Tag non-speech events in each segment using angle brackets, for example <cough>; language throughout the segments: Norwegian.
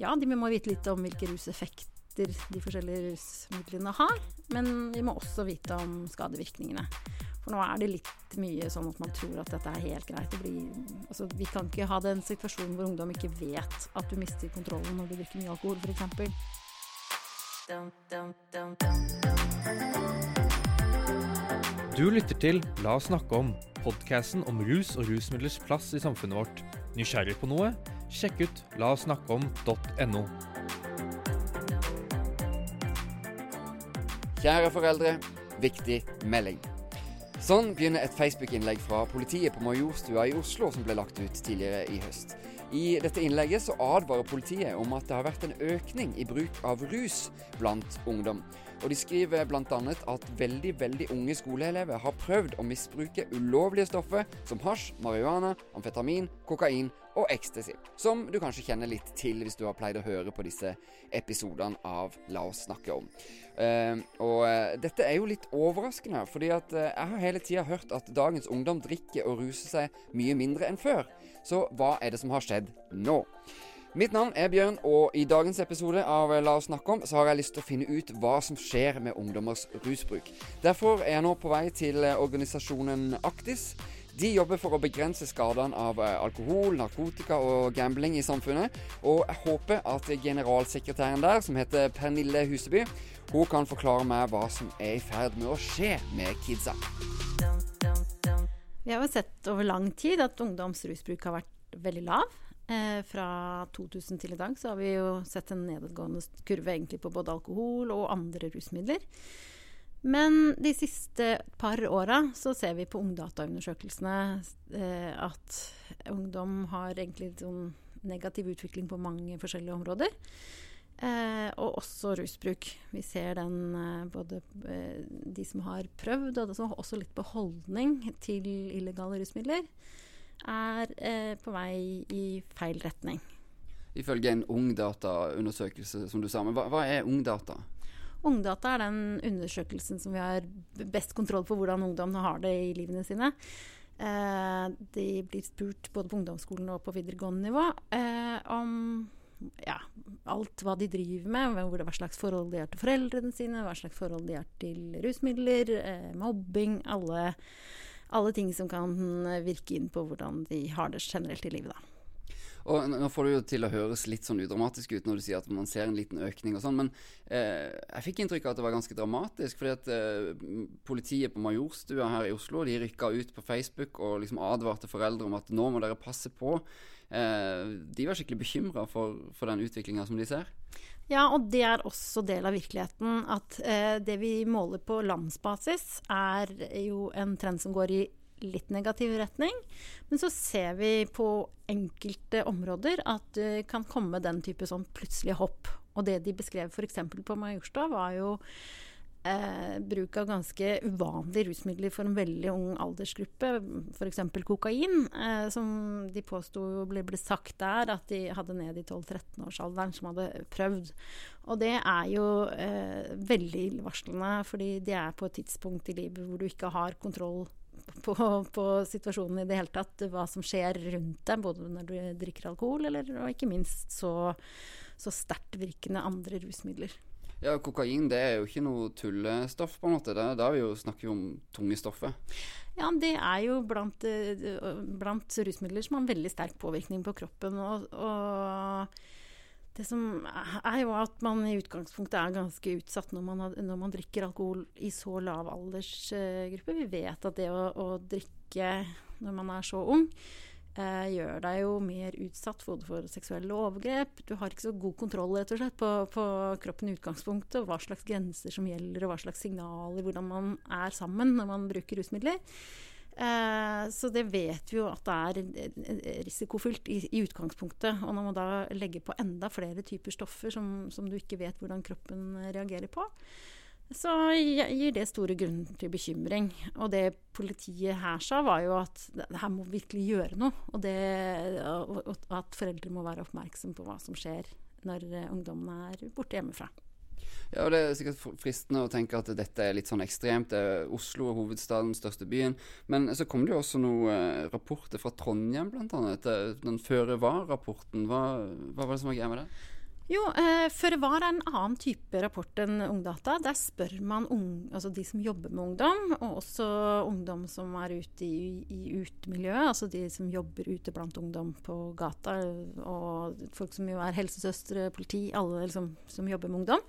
ja, de må vite litt om hvilke ruseffekter de forskjellige rusmidlene har. Men vi må også vite om skadevirkningene. For nå er det litt mye sånn at man tror at dette er helt greit. Bli, altså, vi kan ikke ha den situasjonen hvor ungdom ikke vet at du mister kontrollen når du drikker mye alkohol, f.eks. Du lytter til La oss snakke om, podkasten om rus og rusmidlers plass i samfunnet vårt. Nysgjerrig på noe? Sjekk ut laossnakkeom.no. Kjære foreldre, viktig melding. Sånn begynner et Facebook-innlegg fra politiet på Majorstua i Oslo som ble lagt ut tidligere i høst. I dette innlegget så advarer politiet om at det har vært en økning i bruk av rus blant ungdom. Og De skriver bl.a. at veldig veldig unge skoleelever har prøvd å misbruke ulovlige stoffer som hasj, marihuana, amfetamin, kokain og ecstasy. Som du kanskje kjenner litt til hvis du har pleid å høre på disse episodene av La oss snakke om. Uh, og uh, dette er jo litt overraskende, fordi at uh, jeg har hele tida hørt at dagens ungdom drikker og ruser seg mye mindre enn før. Så hva er det som har skjedd nå? Mitt navn er Bjørn, og i dagens episode av La oss snakke om så har jeg lyst til å finne ut hva som skjer med ungdommers rusbruk. Derfor er jeg nå på vei til organisasjonen Aktis. De jobber for å begrense skadene av alkohol, narkotika og gambling i samfunnet. Og jeg håper at generalsekretæren der, som heter Pernille Huseby, hun kan forklare meg hva som er i ferd med å skje med kidsa. Vi har jo sett over lang tid at ungdoms rusbruk har vært veldig lav. Eh, fra 2000 til i dag så har vi jo sett en nedadgående kurve på både alkohol og andre rusmidler. Men de siste par åra så ser vi på ungdataundersøkelsene eh, at ungdom har egentlig sånn negativ utvikling på mange forskjellige områder. Eh, og også rusbruk. Vi ser den eh, både eh, de som har prøvd, og som også litt beholdning til illegale rusmidler, er eh, på vei i feil retning. Ifølge en Ungdata-undersøkelse, som du sa. Men hva, hva er Ungdata? Ungdata er den undersøkelsen som vi har best kontroll på hvordan ungdom har det i livene sine. Eh, de blir spurt både på ungdomsskolen og på videregående nivå eh, om ja, alt hva de driver med, hva slags forhold de har til foreldrene sine, hva slags forhold de har til rusmidler, eh, mobbing, alle, alle, ting som kan virke inn på hvordan de har det generelt i livet. da. Og Nå får det jo til å høres litt sånn udramatisk ut når du sier at man ser en liten økning og sånn, men eh, jeg fikk inntrykk av at det var ganske dramatisk. fordi at eh, politiet på Majorstua her i Oslo de rykka ut på Facebook og liksom advarte foreldre om at nå må dere passe på. Eh, de var skikkelig bekymra for, for, den utviklinga som de ser. Ja, og det er også del av virkeligheten. At eh, det vi måler på landsbasis, er jo en trend som går i litt negativ retning. Men så ser vi på enkelte områder at det kan komme den type sånn plutselige hopp. Og det de beskrev f.eks. på Majorstua, var jo eh, bruk av ganske uvanlige rusmidler for en veldig ung aldersgruppe. F.eks. kokain, eh, som de påsto ble, ble, sagt der at de hadde ned i 12-13-årsalderen, som hadde prøvd. Og det er jo eh, veldig illevarslende, fordi det er på et tidspunkt i livet hvor du ikke har kontroll på, på, situasjonen i det hele tatt. Hva som skjer rundt deg, både når du drikker alkohol, eller, og ikke minst så, så sterkt virkende andre rusmidler. Ja, Kokain det er jo ikke noe tullestoff, på en måte. Da, da vi jo, snakker vi om tunge stoffer. Ja, det er jo blant, blant, rusmidler som har en veldig sterk påvirkning på kroppen. og, og det som er jo at man i utgangspunktet er ganske utsatt når man, har, når man drikker alkohol i så lav aldersgruppe. Vi vet at det å, å drikke når man er så ung, eh, gjør deg jo mer utsatt både for seksuelle overgrep. Du har ikke så god kontroll rett og slett på, på kroppen i utgangspunktet, hva slags grenser som gjelder, og hva slags signaler, hvordan man er sammen når man bruker rusmidler. Eh, så det vet vi jo at det er risikofylt i, i, utgangspunktet. Og når man da legger på enda flere typer stoffer som, som, du ikke vet hvordan kroppen reagerer på, så gir det store grunner til bekymring. Og det politiet her sa, var jo at her må vi virkelig gjøre noe. Og, det, og at foreldre må være oppmerksom på hva som skjer når ungdommene er borte hjemmefra. Ja, og Det er sikkert fristende å tenke at dette er litt sånn ekstremt. Er Oslo er hovedstaden, største byen. Men så kom det jo også noen eh, rapporter fra Trondheim, bl.a. Den føre var-rapporten. Hva, hva var det som var greia med det? Jo, eh, Føre var en annen type rapport enn Ungdata. Der spør man unge, altså de som jobber med ungdom, og også ungdom som er ute i, i utemiljøet. Altså de som jobber ute blant ungdom på gata, og folk som jo er helsesøstre, politi, alle liksom, som jobber med ungdom.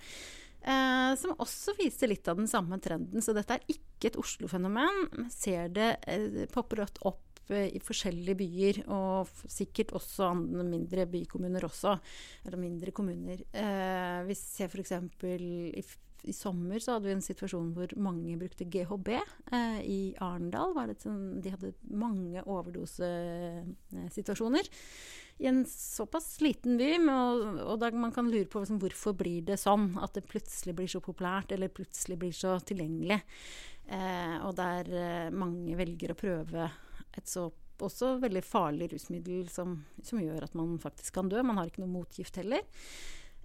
Eh, som også viser litt av den samme trenden. Så dette er ikke et Oslo-fenomen. Ser det eh, popper opp i forskjellige byer, og sikkert også andre mindre bykommuner også. Eller mindre kommuner. Eh, vi ser f.eks. I, i sommer så hadde vi en situasjon hvor mange brukte GHB. Eh, I Arendal var det sånn, de hadde mange overdosesituasjoner. I en såpass liten by, og, og da man kan lure på liksom, hvorfor blir det sånn at det plutselig blir så populært, eller plutselig blir så tilgjengelig. Eh, og der eh, mange velger å prøve et så også veldig farlig rusmiddel som, som, gjør at man faktisk kan dø. Man har ikke noe motgift heller.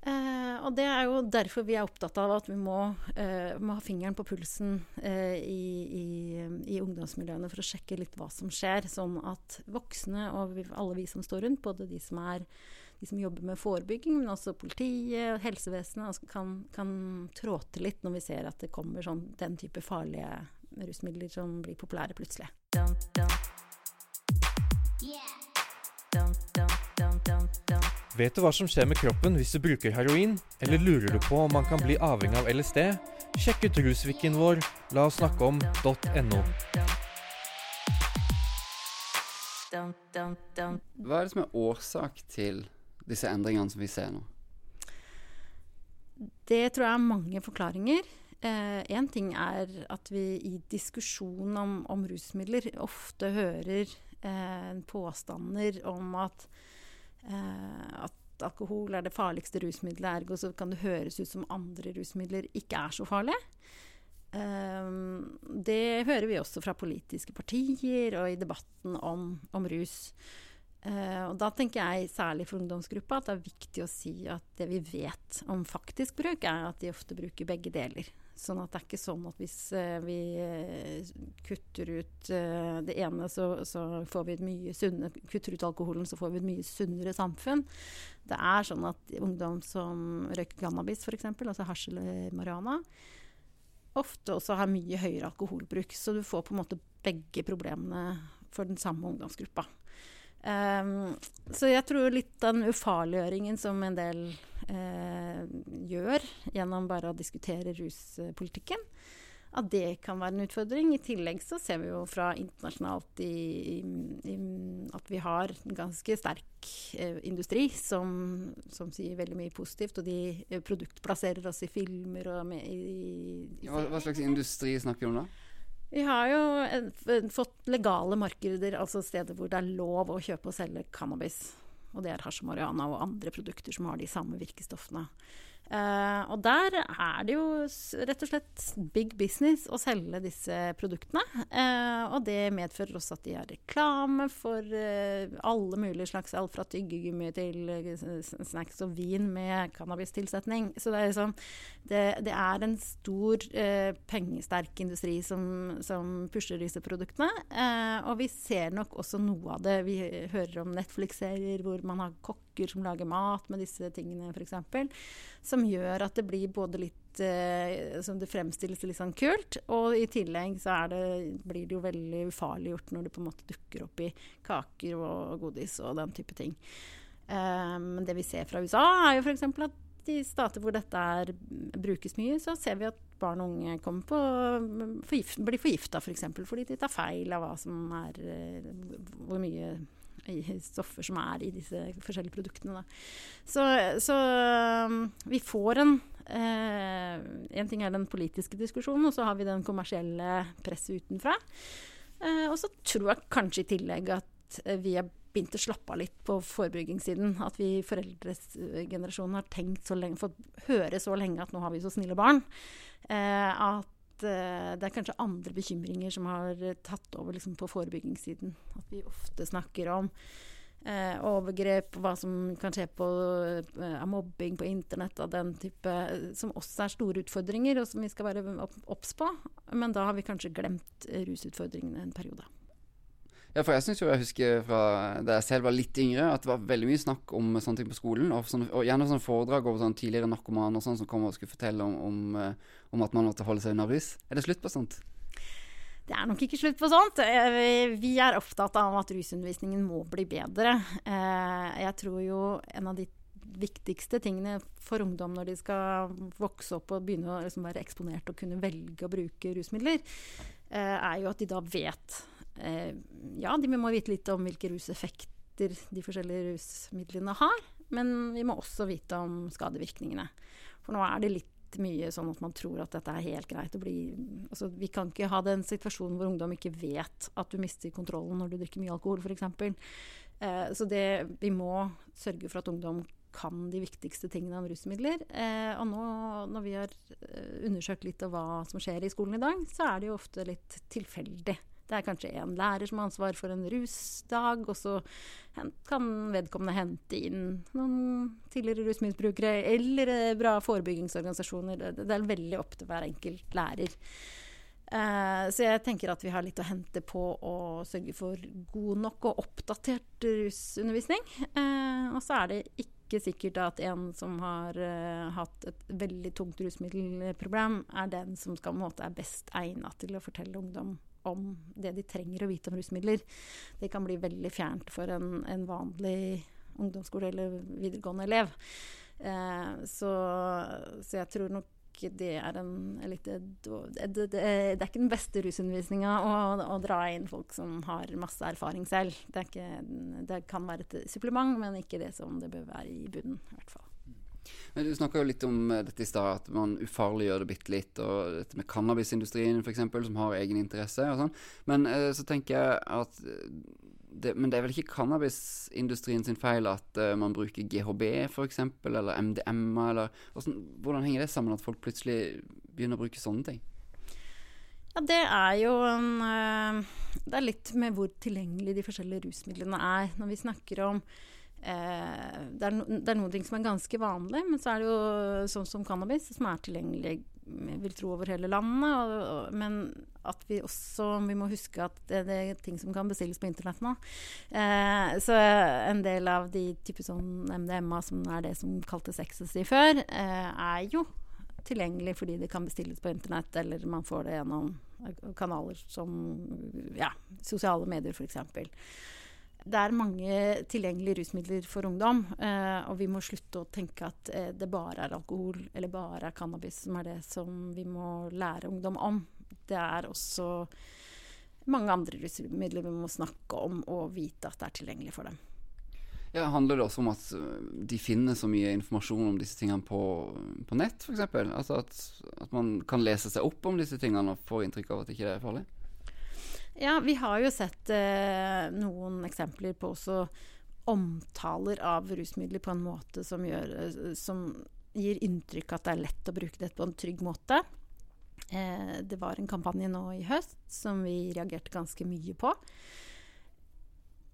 Eh, og det er jo derfor vi er opptatt av at vi må, eh, må ha fingeren på pulsen eh, i, i, i, ungdomsmiljøene for å sjekke litt hva som skjer. Sånn at voksne og vi, alle vi som står rundt, både de som, er, de som jobber med forebygging, men også politiet og helsevesenet, altså kan, kan trå til litt når vi ser at det kommer sånn, den type farlige rusmidler som blir populære plutselig. Dun, dun. Vet du hva som skjer med kroppen hvis du bruker heroin, eller lurer du på om man kan bli avhengig av LSD? Sjekk ut rusviken vår la oss snakke om.no. Hva er det som er årsak til disse endringene som vi ser nå? Det tror jeg er mange forklaringer. Én eh, ting er at vi i diskusjonen om, om rusmidler ofte hører eh, påstander om at Eh, at alkohol er det farligste rusmiddelet, ergo så kan det høres ut som andre rusmidler ikke er så farlige. Um, det hører vi også fra politiske partier og i debatten om, om rus. Uh, og da tenker jeg særlig for ungdomsgruppa at det er viktig å si at det vi vet om faktisk bruk, er at de ofte bruker begge deler. Sånn at det er ikke sånn at hvis uh, vi uh, kutter ut uh, det ene, så, så, får vi et mye sunne, kutter ut alkoholen, så får vi et mye sunnere samfunn. Det er sånn at ungdom som røyker cannabis f.eks., altså hasj eller marihuana, ofte også har mye høyere alkoholbruk. Så du får på en måte begge problemene for den samme ungdomsgruppa. Um, så jeg tror litt den ufarliggjøringen som en del uh, gjør gjennom bare å diskutere ruspolitikken, at det kan være en utfordring. I tillegg så ser vi jo fra internasjonalt i, i, i, at vi har en ganske sterk eh, industri som, som, sier veldig mye positivt, og de uh, produktplasserer oss i filmer og med, i, hva, hva slags industri snakker vi om da? Vi har jo en, en, fått legale markeder, altså steder hvor det er lov å kjøpe og selge cannabis. Og det er hasj marihuana og andre produkter som har de samme virkestoffene. Uh, og der er det jo rett og slett big business å selge disse produktene. Uh, og det medfører også at de har reklame for uh, alle mulige slags alt fra tyggegummi til snacks og vin med cannabistilsetning. Så det er, liksom, det, det er en stor, pengesterk industri som, som, pusher disse produktene. og vi ser nok også noe av det. Vi hører om Netflix-serier hvor man har kokker som lager mat med disse tingene, f.eks som gjør at det blir både litt eh, Som det fremstilles litt sånn kult, og i tillegg så det, blir det jo veldig ufarliggjort når det på en måte dukker opp i kaker og godis og den type ting. Men um, det vi ser fra USA, er jo f.eks. at i stater hvor dette er, brukes mye, så ser vi at barn og unge på, forgift, blir forgifta f.eks. For fordi de tar feil av hva som er eh, Hvor mye stoffer som er i disse forskjellige produktene. Så, så, um, vi får en eh, En ting er den politiske diskusjonen, og så har vi den kommersielle presset utenfra. Eh, og så tror jeg kanskje i tillegg at eh, vi har begynt å slappe av litt på forebyggingssiden. At vi foreldregenerasjonen har tenkt så lenge, fått høre så lenge at nå har vi så snille barn. Eh, at uh, det er kanskje andre bekymringer som har tatt over liksom, på forebyggingssiden. At vi ofte snakker om uh, overgrep, hva som kan skje på uh, mobbing på internett og den type, som også er store utfordringer, og som vi skal være obs på. Men da har vi kanskje glemt rusutfordringene en periode. Ja, for jeg syns jo jeg husker fra da jeg selv var litt yngre, at det var veldig mye snakk om sånne ting på skolen. Og, sånne, og gjerne sånne foredrag over sånne tidligere narkomane sånn som kom og skulle fortelle om, om, eh, om at man måtte holde seg unna rus. Er det slutt på sånt? Det er nok ikke slutt på sånt. Eh, vi er opptatt av at rusundervisningen må bli bedre. Eh, jeg tror jo en av de viktigste tingene for ungdom når de skal vokse opp og begynne å liksom være eksponert og kunne velge å bruke rusmidler, er jo at de da vet Ja, de må vite litt om hvilke ruseffekter de forskjellige rusmidlene har. Men vi må også vite om skadevirkningene. For nå er det litt mye sånn at man tror at dette er helt greit å bli altså, Vi kan ikke ha den situasjonen hvor ungdom ikke vet at du mister kontrollen når du drikker mye alkohol, f.eks. Eh, så det, vi må sørge for at ungdom kan de viktigste tingene om rusmidler. Eh, og nå når vi har eh, undersøkt litt av hva som skjer i skolen i dag, så er det jo ofte litt tilfeldig det er kanskje en lærer som har ansvar for en rusdag, og så kan vedkommende hente inn noen tidligere rusmisbrukere eller eh, bra forebyggingsorganisasjoner. Det, er veldig opp til hver enkelt lærer. Uh, så jeg tenker at vi har litt å hente på å sørge for god nok og oppdatert rusundervisning. Uh, og så er det ikke sikkert at en som har hatt et veldig tungt rusmiddelproblem, er den som skal, måte, er best egnet til å fortelle ungdom om det de trenger å vite om rusmidler. Det kan bli veldig fjernt for en, en vanlig ungdomsskole- eller videregående elev. Eh, så, så, jeg tror nok det er en litt det, det, er ikke den beste rusundervisninga å, å, dra inn folk som har masse erfaring selv. Det, ikke, det kan være et supplement, men ikke det som det bør være i bunnen. i hvert fall. Men Du snakka litt om eh, dette i stad, at man ufarliggjør det bitte litt. Og dette med cannabisindustrien f.eks., som har egen interesse og sånn. Men eh, så tenker jeg at eh, det, Men det er vel ikke cannabisindustrien sin feil at uh, man bruker GHB f.eks., eller MDMA, eller hvordan, hvordan henger det sammen at folk plutselig begynner å bruke sånne ting? Ja, det er jo en Det er litt med hvor tilgjengelig de forskjellige rusmidlene er. Når vi snakker om Eh, det, er no, det, er noen ting som er ganske vanlig, men så er det jo sånn som cannabis, som er tilgjengelig jeg vil tro over hele landet. Og, og, men at vi også vi må huske at det, det, er ting som kan bestilles på internett nå. Eh, så en del av de type sånn MDMA, som er det som kaltes ecstasy før, eh, er jo tilgjengelig fordi det kan bestilles på internett, eller man får det gjennom kanaler som ja, sosiale medier, f.eks det er mange tilgjengelige rusmidler for ungdom, eh, og vi må slutte å tenke at eh, det bare er alkohol eller bare er cannabis som er det som vi må lære ungdom om. Det er også mange andre rusmidler vi må snakke om og vite at det er tilgjengelig for dem. Ja, handler det også om at eh, de finner så mye informasjon om disse tingene på, på nett, f.eks.? Altså at, at man kan lese seg opp om disse tingene og få inntrykk av at det ikke er farlig? Ja, vi har jo sett eh, noen eksempler på også omtaler av rusmidler på en måte som, gjør, eh, som gir inntrykk at det er lett å bruke dette på en trygg måte. Eh, det var en kampanje nå i høst som vi reagerte ganske mye på.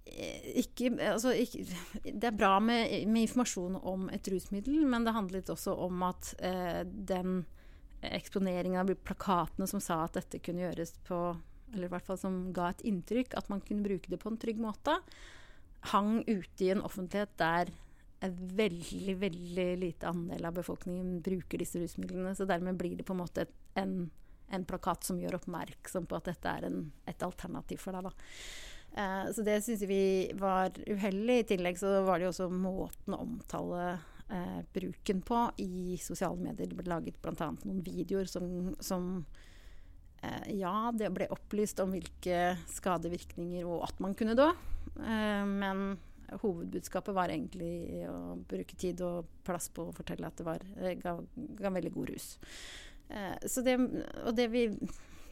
Eh, ikke, altså, ikke, det er bra med, med, informasjon om et rusmiddel, men det handlet også om at eh, den eksponeringen av plakatene som sa at dette kunne gjøres på eller i hvert fall som ga et inntrykk at man kunne bruke det på en trygg måte, hang ute i en offentlighet der en veldig, veldig lite andel av befolkningen bruker disse rusmidlene. Så dermed blir det på en måte en, en plakat som gjør oppmerksom på at dette er en, et alternativ for deg. da. Eh, så det syns vi var uheldig. I tillegg så var det jo også måten å omtale eh, bruken på i sosiale medier. Det ble laget bl.a. noen videoer som, som ja, det ble opplyst om hvilke skadevirkninger og at man kunne dø. Eh, men hovedbudskapet var egentlig å bruke tid og plass på å fortelle at det var, eh, ga, ga veldig god rus. Så det, og det, vi,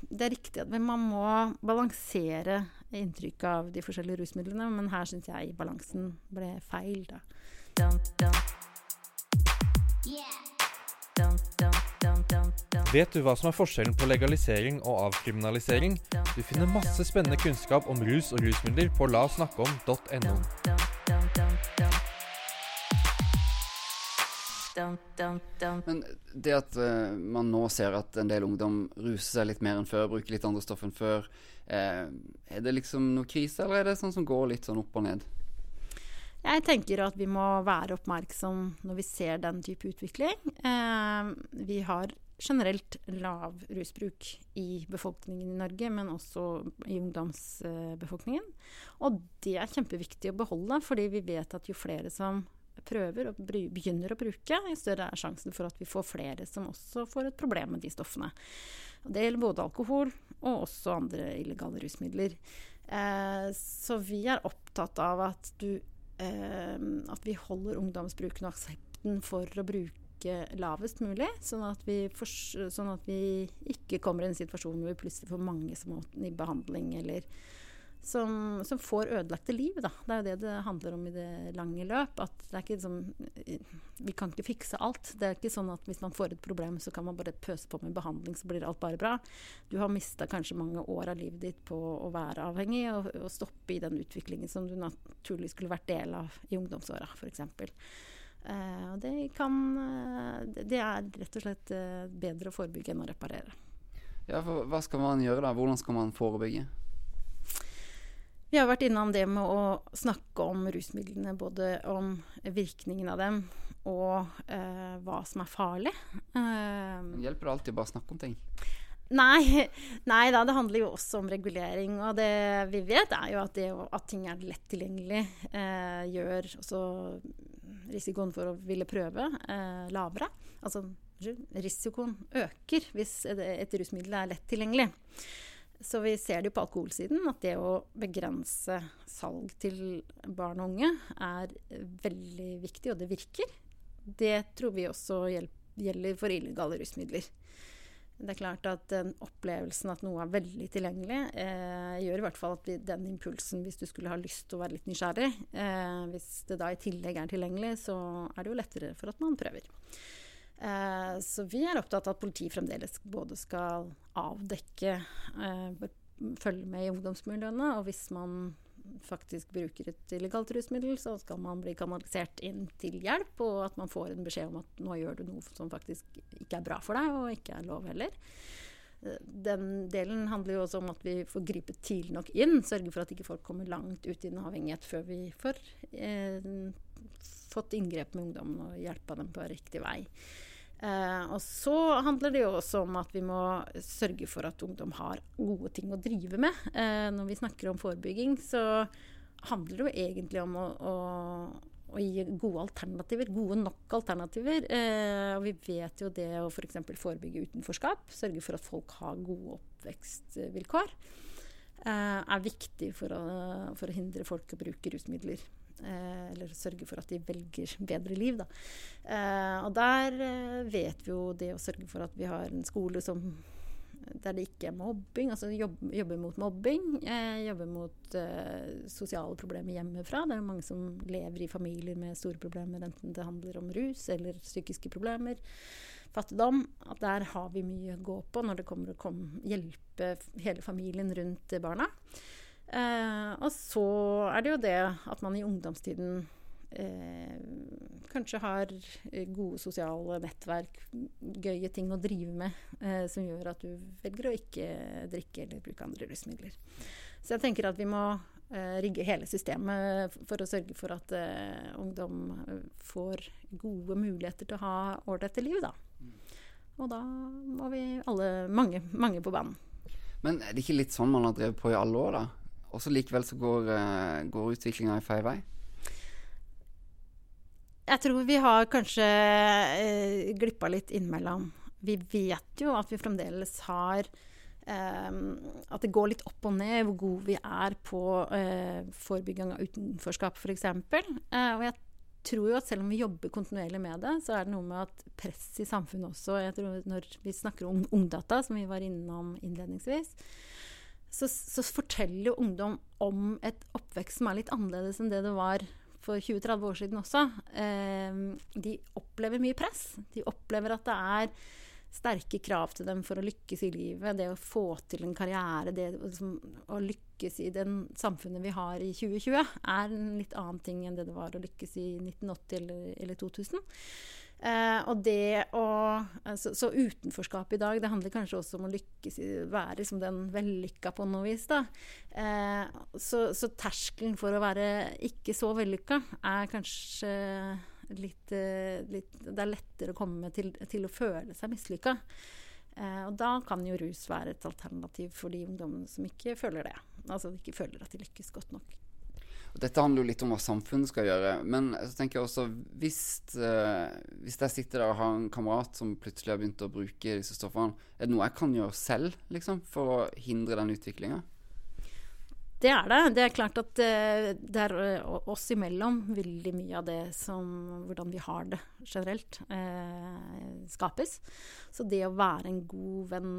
det er riktig at man må balansere inntrykket av de forskjellige rusmidlene, men her syns jeg balansen ble feil. Da. Dun, dun. Yeah. Vet du hva som er forskjellen på legalisering og avkriminalisering? Du finner masse spennende kunnskap om rus og rusmidler på lasnakkeom.no. Men det at uh, man nå ser at en del ungdom ruser seg litt mer enn før, bruker litt andre stoff enn før, uh, er det liksom noe krise, eller er det sånn som går litt sånn opp og ned? Jeg tenker at vi må være oppmerksom når vi ser den type utvikling. Uh, vi har generelt lav rusbruk i befolkningen i Norge, men også i ungdomsbefolkningen. Og det er kjempeviktig å beholde, fordi vi vet at jo flere som prøver og begynner å bruke, jo større er sjansen for at vi får flere som også får et problem med de stoffene. Det gjelder både alkohol og også andre illegale rusmidler. Eh, så vi er opptatt av at, du, eh, at vi holder ungdomsbruken og aksepten for å bruke lavest mulig, sånn at, for, sånn at vi ikke kommer i en situasjon hvor vi plutselig får mange som må i behandling eller som, som, får ødelagte liv. Da. Det er jo det det handler om i det lange løp. Det liksom, vi kan ikke fikse alt. Det er ikke sånn at hvis man får et problem, så kan man bare pøse på med behandling, så blir alt bare bra. Du har mista kanskje mange år av livet ditt på å være avhengig og, og stoppe i den utviklingen som du naturlig skulle vært del av i ungdomsåra, f.eks. Uh, det, kan, uh, det er rett og slett uh, bedre å forebygge enn å reparere. Ja, for Hva skal man gjøre da? Hvordan skal man forebygge? Vi har vært innom det med å snakke om rusmidlene, både om virkningen av dem og eh, hva som er farlig. Eh, Hjelper det alltid bare å snakke om ting? Nei, <laughs> nei da, det handler jo også om regulering. Og det vi vet, er jo at, det, at ting er lett tilgjengelig, eh, gjør også risikoen for å ville prøve eh, lavere. Altså risikoen øker hvis et, rusmiddel er lett tilgjengelig. Så vi ser det jo på alkoholsiden, at det å begrense salg til barn og unge er veldig viktig, og det virker. Det tror vi også gjelder for illegale rusmidler. Det er klart at den opplevelsen at noe er veldig tilgjengelig, eh, gjør i hvert fall at vi, den impulsen, hvis du skulle ha lyst til å være litt nysgjerrig eh, Hvis det da i tillegg er tilgjengelig, så er det jo lettere for at man prøver. Eh, så vi er opptatt av at politiet fremdeles både skal avdekke, eh, følge med i ungdomsmiljøene, og hvis man faktisk bruker et illegalt rusmiddel, så skal man bli kanalisert inn til hjelp, og at man får en beskjed om at nå gjør du noe som faktisk ikke er bra for deg, og ikke er lov heller. Den delen handler jo også om at vi får gripe tidlig nok inn, sørge for at ikke folk kommer langt ut i den avhengighet før vi får eh, fått inngrep med ungdommen og hjelpa dem på riktig vei. Eh, og så handler det jo også om at vi må sørge for at ungdom har gode ting å drive med. Eh, når vi snakker om forebygging, så handler det jo egentlig om å, å, å gi gode alternativer. Gode nok alternativer. Eh, og vi vet jo det å f.eks. For forebygge utenforskap, sørge for at folk har gode oppvekstvilkår, eh, er viktig for å, for å hindre folk å bruke rusmidler. Eh, eller sørge for at de velger bedre liv, da. Eh, og der eh, vet vi jo det å sørge for at vi har en skole som der det ikke er mobbing, altså jobbe, jobbe mot mobbing. Eh, jobbe mot eh, sosiale problemer hjemmefra. Det er mange som lever i familier med store problemer, enten det handler om rus eller psykiske problemer. Fattigdom. At der har vi mye å gå på når det kommer å hjelpe hele familien rundt barna. Eh, og så er det jo det at man i ungdomstiden eh, kanskje har gode sosiale nettverk, gøye ting å drive med, eh, som gjør at du velger å ikke drikke eller bruke andre rusmidler. Så jeg tenker at vi må eh, rigge hele systemet for å sørge for at eh, ungdom eh, får gode muligheter til å ha ålreite liv, da. Og da må vi alle, mange, mange på banen. Men er det ikke litt sånn man har drevet på i alle år, da? Og så likevel så går, uh, går utviklinga i feil vei? Jeg tror vi har kanskje uh, glippa litt innimellom. Vi vet jo at vi fremdeles har um, At det går litt opp og ned hvor gode vi er på uh, forebygging av utenforskap, f.eks. Uh, og jeg tror jo at selv om vi jobber kontinuerlig med det, så er det noe med at press i samfunnet også jeg tror Når vi snakker om ungdata, som vi var innom innledningsvis, så, så forteller jo ungdom om et oppvekst som er litt annerledes enn det det var for 20-30 år siden også. Eh, de opplever mye press. De opplever at det er sterke krav til dem for å lykkes i livet. Det å få til en karriere, det liksom, å lykkes i den samfunnet vi har i 2020, er en litt annen ting enn det det var å lykkes i 1980 eller, eller 2000. Eh, og det å altså, Så utenforskap i dag, det handler kanskje også om å lykkes i være liksom den vellykka på noe vis, da. Eh, så, så, terskelen for å være ikke så vellykka er kanskje litt, eh, litt Det er lettere å komme til, til å føle seg mislykka. Eh, og da kan jo rus være et alternativ for de ungdommene som ikke føler det. Altså ikke føler at de lykkes godt nok. Dette handler jo litt om hva samfunnet skal gjøre. Men så tenker jeg også hvis, uh, hvis jeg sitter der og har en kamerat som plutselig har begynt å bruke disse stoffene, er det noe jeg kan gjøre selv liksom, for å hindre den utviklinga? Det er det. Det er klart at uh, det er uh, oss imellom veldig mye av det som Hvordan vi har det generelt, skapes. Så det å være en god venn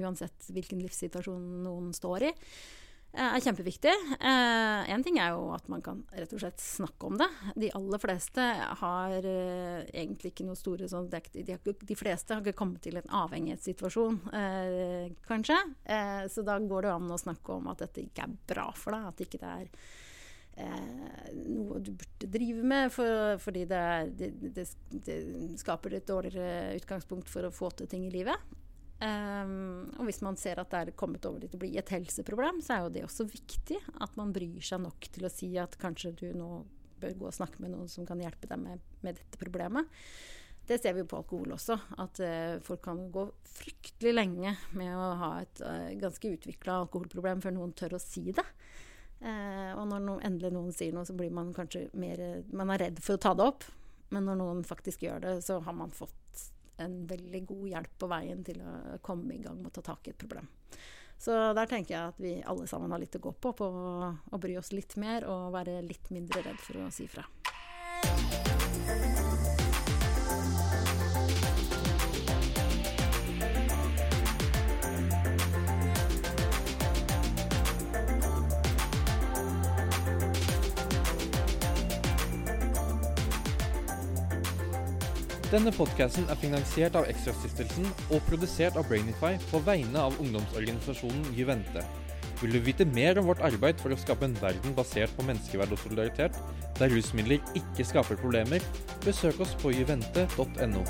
uansett hvilken livssituasjon noen står i, Eh, er kjempeviktig. Én eh, ting er jo at man kan rett og slett snakke om det. De aller fleste har eh, egentlig ikke noe store sånn de, de, fleste har ikke kommet til en avhengighetssituasjon, eh, kanskje. Eh, så da går det an å snakke om at dette ikke er bra for deg. At ikke det er eh, noe du burde drive med, for, fordi det, er, det, det skaper et dårligere utgangspunkt for å få til ting i livet. Um, og hvis man ser at det er kommet over til å bli et helseproblem, så er jo det også viktig at man bryr seg nok til å si at kanskje du nå bør gå og snakke med noen som kan hjelpe deg med, med dette problemet. Det ser vi jo på alkohol også, at uh, folk kan gå fryktelig lenge med å ha et uh, ganske utvikla alkoholproblem før noen tør å si det. Uh, og når noen, endelig noen sier noe, så blir man kanskje mer Man er redd for å ta det opp. Men når noen faktisk gjør det, så har man fått en veldig god hjelp på veien til å komme i gang med å ta tak i et problem. Så der tenker jeg at vi alle sammen har litt å gå på, på å bry oss litt mer og være litt mindre redd for å si fra. Denne podkasten er finansiert av Ekstrastiftelsen og produsert av Brainify på vegne av ungdomsorganisasjonen Juvente. Vil du vite mer om vårt arbeid for å skape en verden basert på menneskeverd og solidaritet, der rusmidler ikke skaper problemer, besøk oss på juvente.no.